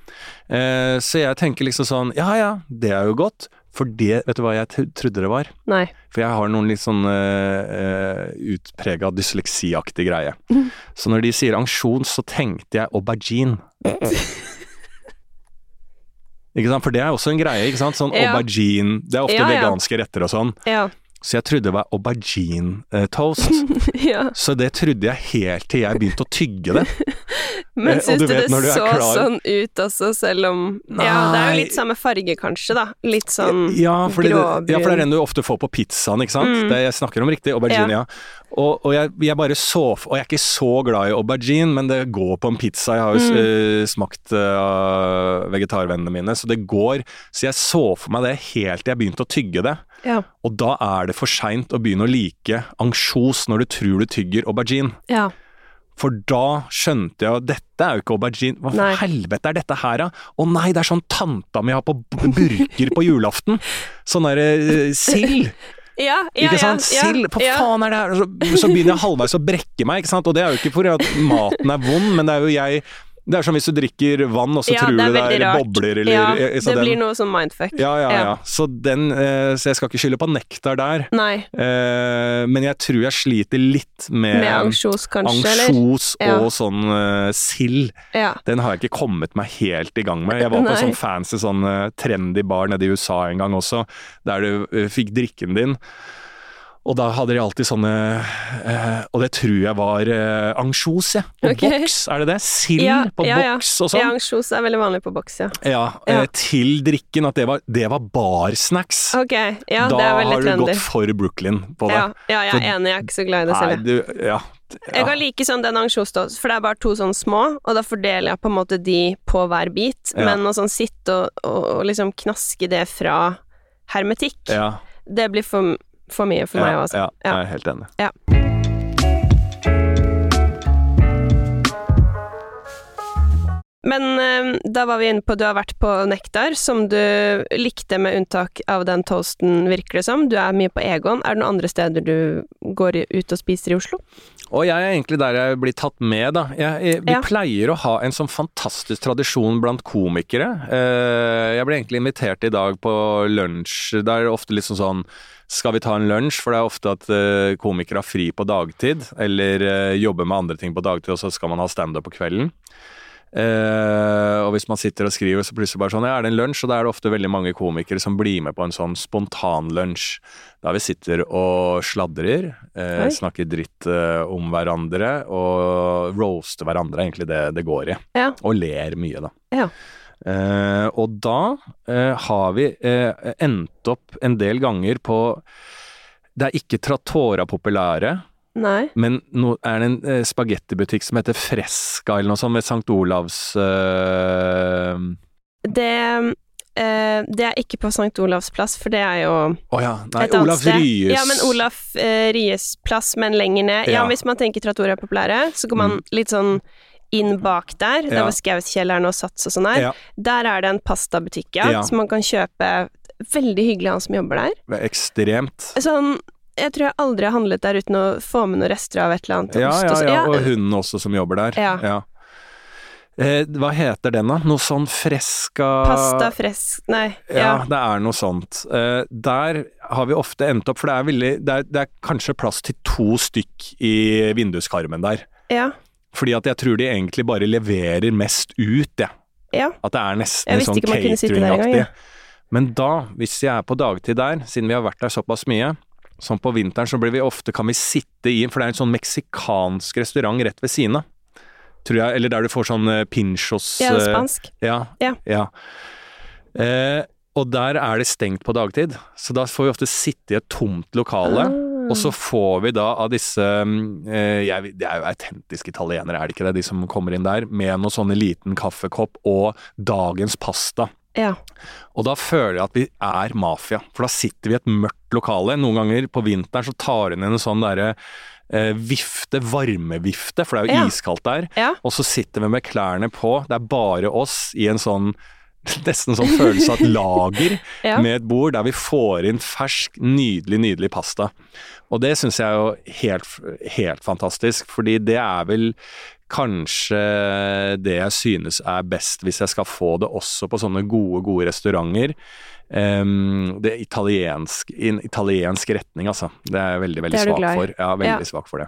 Eh, så jeg tenker liksom sånn, ja ja, det er jo godt. For det, vet du hva jeg trodde det var? Nei. For jeg har noen litt sånn uh, utprega dysleksiaktig greie. Så når de sier ansjon, så tenkte jeg aubergine. Ikke sant? For det er også en greie, ikke sant? Sånn Ja. aubergine Det er ofte ja. veganske retter og sånn. Ja. Så jeg trodde det var aubergine-toast. ja. så det trodde jeg helt til jeg begynte å tygge det. Eh, Men syns du vet det du så klar- sånn ut også, selv om Ja, det er jo litt samme farge, kanskje, da. Litt sånn Ja, fordi det, gråbrun. ja, for det er den du ofte får på pizzaen, ikke sant? Mm. Det jeg snakker om riktig, aubergine, ja. Og, og jeg, jeg bare så Og jeg er ikke så glad i aubergine, men det går på en pizza. Jeg har jo Mm. smakt smakt uh, av vegetarvennene mine, så det går. Så jeg så for meg det helt til jeg begynte å tygge det. Ja. Og da er det for seint å begynne å like ansjos når du tror du tygger aubergine. ja. For da skjønte jeg at dette er jo ikke aubergine. Hva for helvete er dette her, da? Å nei, det er sånn tanta mi har på burker på julaften. Sånn derre uh, sild. Ja, ja, Ikke sant? Ja, Sild! Hva faen er det her? Så, så begynner jeg halvveis å brekke meg, ikke sant. Og det er jo ikke fordi at maten er vond, men det er jo jeg Det er som hvis du drikker vann, og så Ja, tror det du det er rart. bobler eller ja, eh, så Det blir noe sånn mindfuck. Ja, ja, ja. Ja. Så den eh, Så jeg skal ikke skylde på nektar der. Nei. Eh, men jeg tror jeg sliter litt med, Med ansjos, kanskje, eller? ansjos og sånn uh, sild. Den har jeg ikke kommet meg helt i gang med. Jeg var på en sånn fancy sånn trendy bar nede i USA en gang også, der du fikk drikken din. Og da hadde de alltid sånne eh, Og det tror jeg var eh, ansjos, jeg. På okay. boks, er det det? Sild Ja, på ja, ja. boks og sånn. Ja, sånn. ansjos er veldig vanlig på boks, ja. Ja, Ja. eh, til drikken. At det var, det var barsnacks. Ok, ja, da det er veldig har du trendy. gått for Brooklyn på det. Ja, ja, jeg er enig, jeg er ikke så glad i det Nei, selv. jeg. du Ja. Jeg kan like sånn den ansjosdåsen, for det er bare to sånne små, og da fordeler jeg på en måte de på hver bit, Ja. men å sånn sitte og, og, og liksom knaske det fra hermetikk, ja, det blir for, for mye for meg òg, ja, Ja. jeg er helt enig. Ja. Men eh, da var vi inne på du har vært på Nektar, som du likte med unntak av den toasten, virker det som. Du er mye på Egon. Er det noen andre steder du går ut og spiser i Oslo? Og jeg er egentlig der jeg blir tatt med, da. Jeg, jeg, vi Ja. pleier å ha en sånn fantastisk tradisjon blant komikere. Eh, jeg ble egentlig invitert i dag på lunsj. Det er ofte sånn sånn skal vi ta en lunsj? For det er ofte at eh, komikere har fri på dagtid, eller eh, jobber med andre ting på dagtid, og så skal man ha standup på kvelden. Eh, og hvis man sitter og skriver, så plutselig bare sånn Ja, er det en lunsj? Og da er det ofte veldig mange komikere som blir med på en sånn spontanlunsj. Der vi sitter og sladrer, uh, snakker dritt uh, om hverandre og roaster hverandre, er egentlig det det går i. Ja. Og ler mye, da. Ja. Og da har vi endt opp en del ganger på Det er ikke Tratora populære, Nei. men no, er det en eh, spagettibutikk som heter Fresca eller noe sånt, med St. Olavs eh, Det, eh, det er ikke på St. Olavs plass, for det er jo oh ja, nei, et annet sted. Ryes Ja, men Olaf eh, Ryes plass, men lenger ned. Ja, Ja. hvis man tenker Trattoria populære, så går man litt sånn inn bak der, der Ja. hvor Skauskjelleren og Sats og sånn er. Ja, Der er det en pastabutikk, ja, Ja. som man kan kjøpe Veldig hyggelig han som jobber der. er ekstremt. Sånn Jeg tror jeg aldri har handlet der uten å få med noen rester av et eller annet. Ja, ja, ja, og hunden også som jobber der. Ja. Eh, hva heter den da? Noe sånn freska Pasta fresk Nei. Ja, Ja. det er noe sånt. Eh, der har vi ofte endt opp, for det er, veldig, det er, det er kanskje plass til to stykk i vinduskarmen der. Ja. Fordi at jeg tror de egentlig bare leverer mest ut, jeg. ja. At det er nesten sånn cateringaktig. ja. Men da, hvis jeg er på dagtid der, siden vi har vært der såpass mye, som på vinteren, så blir vi ofte, kan vi sitte i, for det er en sånn meksikansk restaurant rett ved siden av. tror jeg. Eller der du får sånn eh, pinchos Ja, eh, spansk. Ja. Ja. ja. Eh, og der er det stengt på dagtid, så da får vi ofte sitte i et tomt lokale. Ah. Og så får vi da av disse mm, eh, jeg, Det er jo autentiske italienere, er det ikke det? De som kommer inn der. Med noe sånn liten kaffekopp og dagens pasta. Ja. Og da føler jeg at vi er mafia, for da sitter vi i et mørkt lokale. Noen ganger på vinteren så tar hun inn en sånn derre eh, vifte, varmevifte, for det er jo Ja. iskaldt der. Ja. Og så sitter vi med klærne på, det er bare oss i en sånn Nesten sånn følelse av et lager Ja. med et bord der vi får inn fersk, nydelig, nydelig pasta. Og det syns jeg er jo helt, helt fantastisk, fordi det er vel kanskje det jeg synes er best hvis jeg skal få det også på sånne gode, gode restauranter. Um, det er italiensk, i en italiensk retning, altså. Det er jeg veldig, veldig svak for. Ja, veldig Ja. svak for det.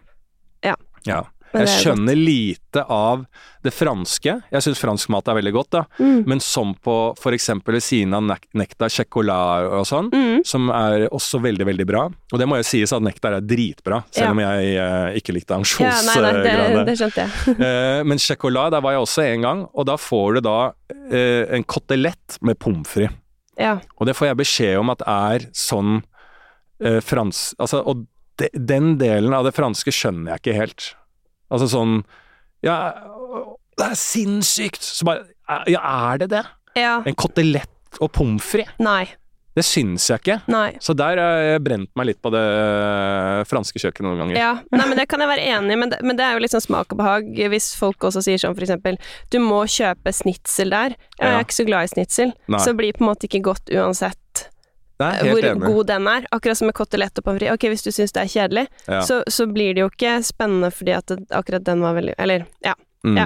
Ja. ja. Jeg er skjønner lite av det franske. Jeg syns fransk mat er veldig godt, da. Mm. Men som på f.eks. ved siden av nek- nektar chocolat og sånn, Mm. som er også veldig, veldig bra. Og det må jo sies at nektar er dritbra, selv Ja. om jeg eh, ikke likte Ja, nei, nei, det, det skjønte jeg. Eh, men chocolat, der var jeg også en gang, og da får du da eh, en kotelett med pommes frites. Ja. Og det får jeg beskjed om at er sånn eh, frans... Altså, og de, den delen av det franske skjønner jeg ikke helt. Altså sånn Ja, det er sinnssykt! Så bare Ja, er det det? ja. En kotelett og pommes frites? Nei. Det syns jeg ikke. Nei. Så der har jeg brent meg litt på det eh, franske kjøkkenet noen ganger. Ja, nei, men det kan jeg være enig i, men, det- men det er jo liksom smak og behag. Hvis folk også sier sånn for eksempel Du må kjøpe snitsel der. Jeg Ja. er ikke så glad i snitsel, Nei. så blir på en måte ikke godt uansett Er helt hvor enig. god den er. Akkurat som med kotelett og pommes frites. Ok, hvis du syns det er kjedelig, Ja. så, så blir det jo ikke spennende fordi at det, akkurat den var veldig Eller, ja. Mm. Ja.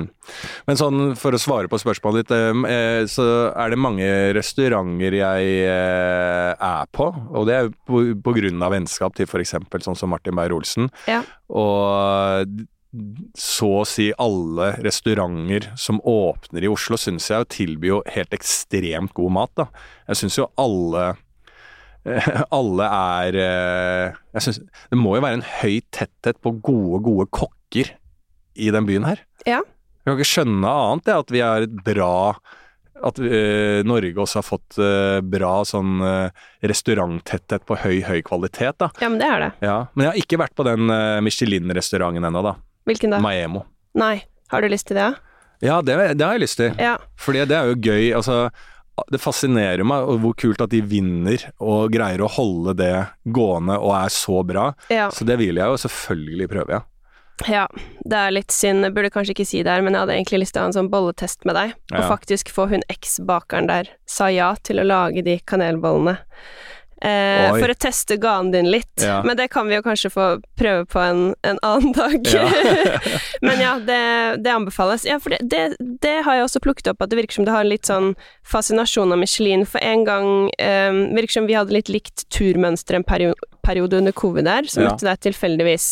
Men sånn, for å svare på spørsmålet ditt, eh, så er det mange restauranter jeg eh, er på, og det er på, på grunn av vennskap til f.eks. sånn som Martin Beyer-Olsen. Ja. Og så å si alle restauranter som åpner i Oslo, syns jeg tilbyr jo helt ekstremt god mat, da. Jeg syns jo alle alle er eh, jeg synes, Det må jo være en høy tetthet på gode, gode kokker i den byen her. Ja. Jeg kan ikke skjønne annet det, at vi er et bra At uh, Norge også har fått uh, bra sånn uh, restauranttetthet på høy, høy kvalitet, da. ja, men det er det. Ja. Men jeg har ikke vært på den eh, Michelin-restauranten ennå, da. Hvilken da? Maemo. Nei. Har du lyst til det? Ja, det, det har jeg lyst til. Ja. Fordi det er jo gøy. Altså, det fascinerer meg og hvor kult at de vinner og greier å holde det gående og er så bra. Ja. Så det vil jeg jo selvfølgelig prøve, ja. Ja, det er litt synd. Jeg burde kanskje ikke si det her, men jeg hadde egentlig lyst til å ha en sånn bolletest med deg, og faktisk få hun eks-bakeren der sa ja til å lage de kanelbollene. Eh, for å teste ganen din litt. Ja. Men det kan vi jo kanskje få prøve på en, en annen dag. Ja. men ja, det, det anbefales. Ja, for det, det, det har jeg også plukket opp, at det virker som det har litt sånn fascinasjon av Michelin. For en gang eh, virker som vi hadde litt likt turmønster en perio periode under covid der, så møtte deg tilfeldigvis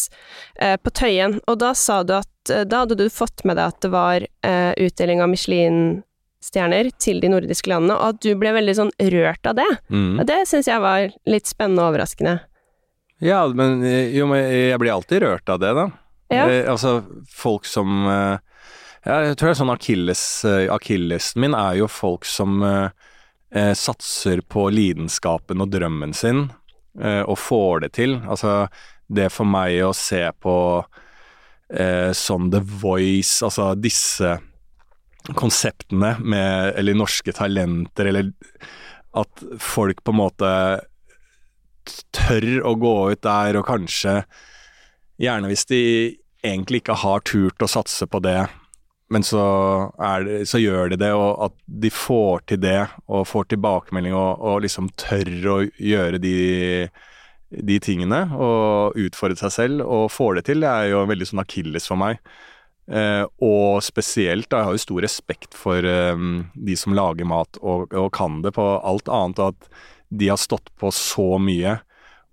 eh, på Tøyen, og da sa du at eh, da hadde du fått med deg at det var eh, utdeling av Michelin-stjerner til de nordiske landene, og at du ble veldig sånn rørt av det. Mm. Det syns jeg var litt spennende og overraskende. Ja, men eh, jo, men jeg blir alltid rørt av det, da. Ja. Det, altså, folk som eh, ja, Jeg tror det er sånn akilles, eh, akillesen min er jo folk som eh, eh, satser på lidenskapen og drømmen sin, eh, og får det til. Altså, det for meg å se på eh, sånn The Voice, altså disse konseptene med Eller norske talenter, eller at folk på en måte tør å gå ut der og kanskje Gjerne hvis de egentlig ikke har turt å satse på det, men så, det, så gjør de det, og at de får til det, og får tilbakemelding og, og liksom tør å gjøre de, de tingene, og utfordre seg selv, og får det til, det er jo veldig sånn akilles for meg. Eh, og spesielt, da, jeg har jo stor respekt for eh, de som lager mat og, og kan det på alt annet, og at de har stått på så mye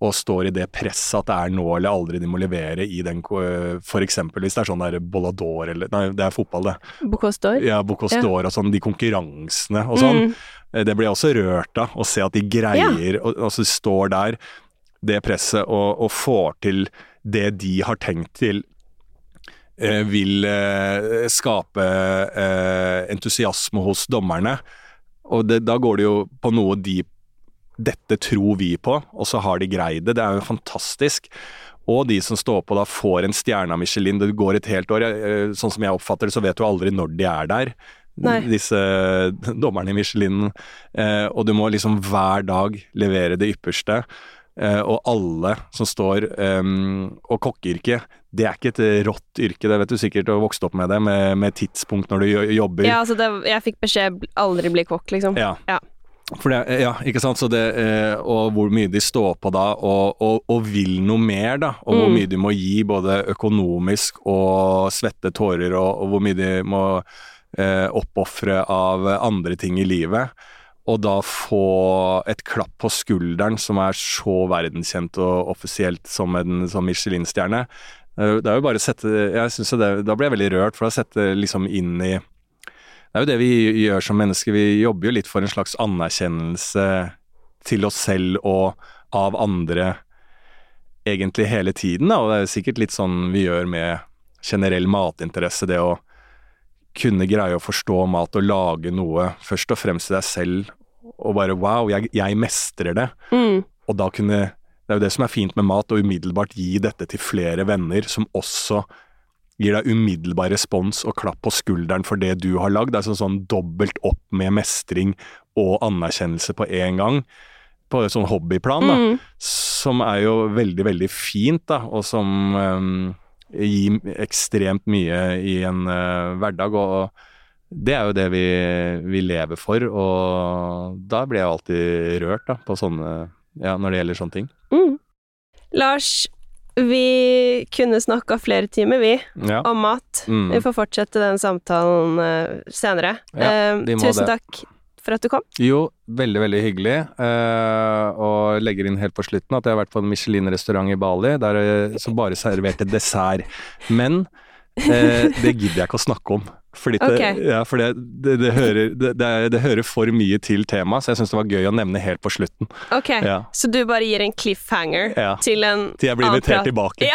og står i det presset at det er nå eller aldri de må levere i den For eksempel hvis det er sånn der Bollador eller Nei, det er fotball, det. Bocuse d'Or? Ja, Bocuse d'Or og sånn, de konkurransene og sånn. Mm. Eh, Det blir jeg også rørt av, å se at de greier og, og så står der, det presset, og, og får til det de har tenkt til vil eh, skape eh, entusiasme hos dommerne. Og det, da går det jo på noe de Dette tror vi på, og så har de greid det. Det er jo fantastisk. Og de som står på da får en stjerne av Michelin. Det går et helt år. Eh, Sånn som jeg oppfatter det, så vet du aldri når de er der. Nei. Disse dommerne i Michelin. Eh, og du må liksom hver dag levere det ypperste. Eh, og alle som står um, Og kokkeyrket, det er ikke et rått yrke, det vet du sikkert, du har vokst opp med det, med, med tidspunkt når du jobber. Ja, altså det, jeg fikk beskjed aldri bli kokk, liksom. Ja. Ja. Det, ja, ikke sant? Så det, eh, og hvor mye de står på da, og, og, og vil noe mer, da. Og hvor Mm. mye de må gi, både økonomisk og svette tårer, og, og hvor mye de må eh, oppofre av andre ting i livet. Og da få et klapp på skulderen som er så verdenskjent og offisielt som en som Michelin-stjerne. Det er jo bare å sette jeg synes det, Da blir jeg veldig rørt, for å sette liksom inn i det er jo det vi gjør som mennesker. Vi jobber jo litt for en slags anerkjennelse til oss selv og av andre egentlig hele tiden. Da. Og det er jo sikkert litt sånn vi gjør med generell matinteresse. Det å kunne greie å forstå mat og lage noe først og fremst til deg selv. Og bare wow, jeg, jeg mestrer det. Mm. Og da kunne Det er jo det som er fint med mat, å umiddelbart gi dette til flere venner som også gir deg umiddelbar respons og klapp på skulderen for det du har lagd. Det er sånn, sånn dobbelt opp med mestring og anerkjennelse på én gang. På et sånn hobbyplan, da. Mm. Som er jo veldig, veldig fint, da. Og som øhm, gir ekstremt mye i en uh, hverdag. Og det er jo det vi, vi lever for, og da blir jeg alltid rørt, da, på sånne Ja, når det gjelder sånne ting. Mm. Lars, vi kunne snakka flere timer, vi, Ja. om mat. Mm. Vi får fortsette den samtalen eh, senere. Ja, Eh, må tusen det. takk for at du kom. Jo, veldig, veldig hyggelig. Eh, og legger inn helt på slutten at jeg har vært på en Michelin-restaurant i Bali der, eh, som bare serverte dessert. Men eh, det gidder jeg ikke å snakke om. Fordi det, okay. ja, for det, det, det, hører, det, det, er- det hører for mye til temaet, så jeg syns det var gøy å nevne helt på slutten. Ok, Ja. så du bare gir en cliffhanger Ja. til en Til jeg blir invitert tilbake.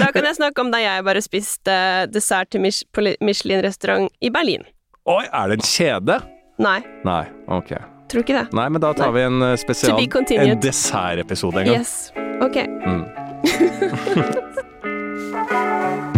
Da kan jeg snakke om da jeg bare spiste dessert til Mich- på Michelin-restaurant i Berlin. Oi, er det en kjede? Nei, Nei, ok. tror ikke det. Nei, men da tar vi en eh, spesial. En dessertepisode en gang. Yes. Ok. Mm.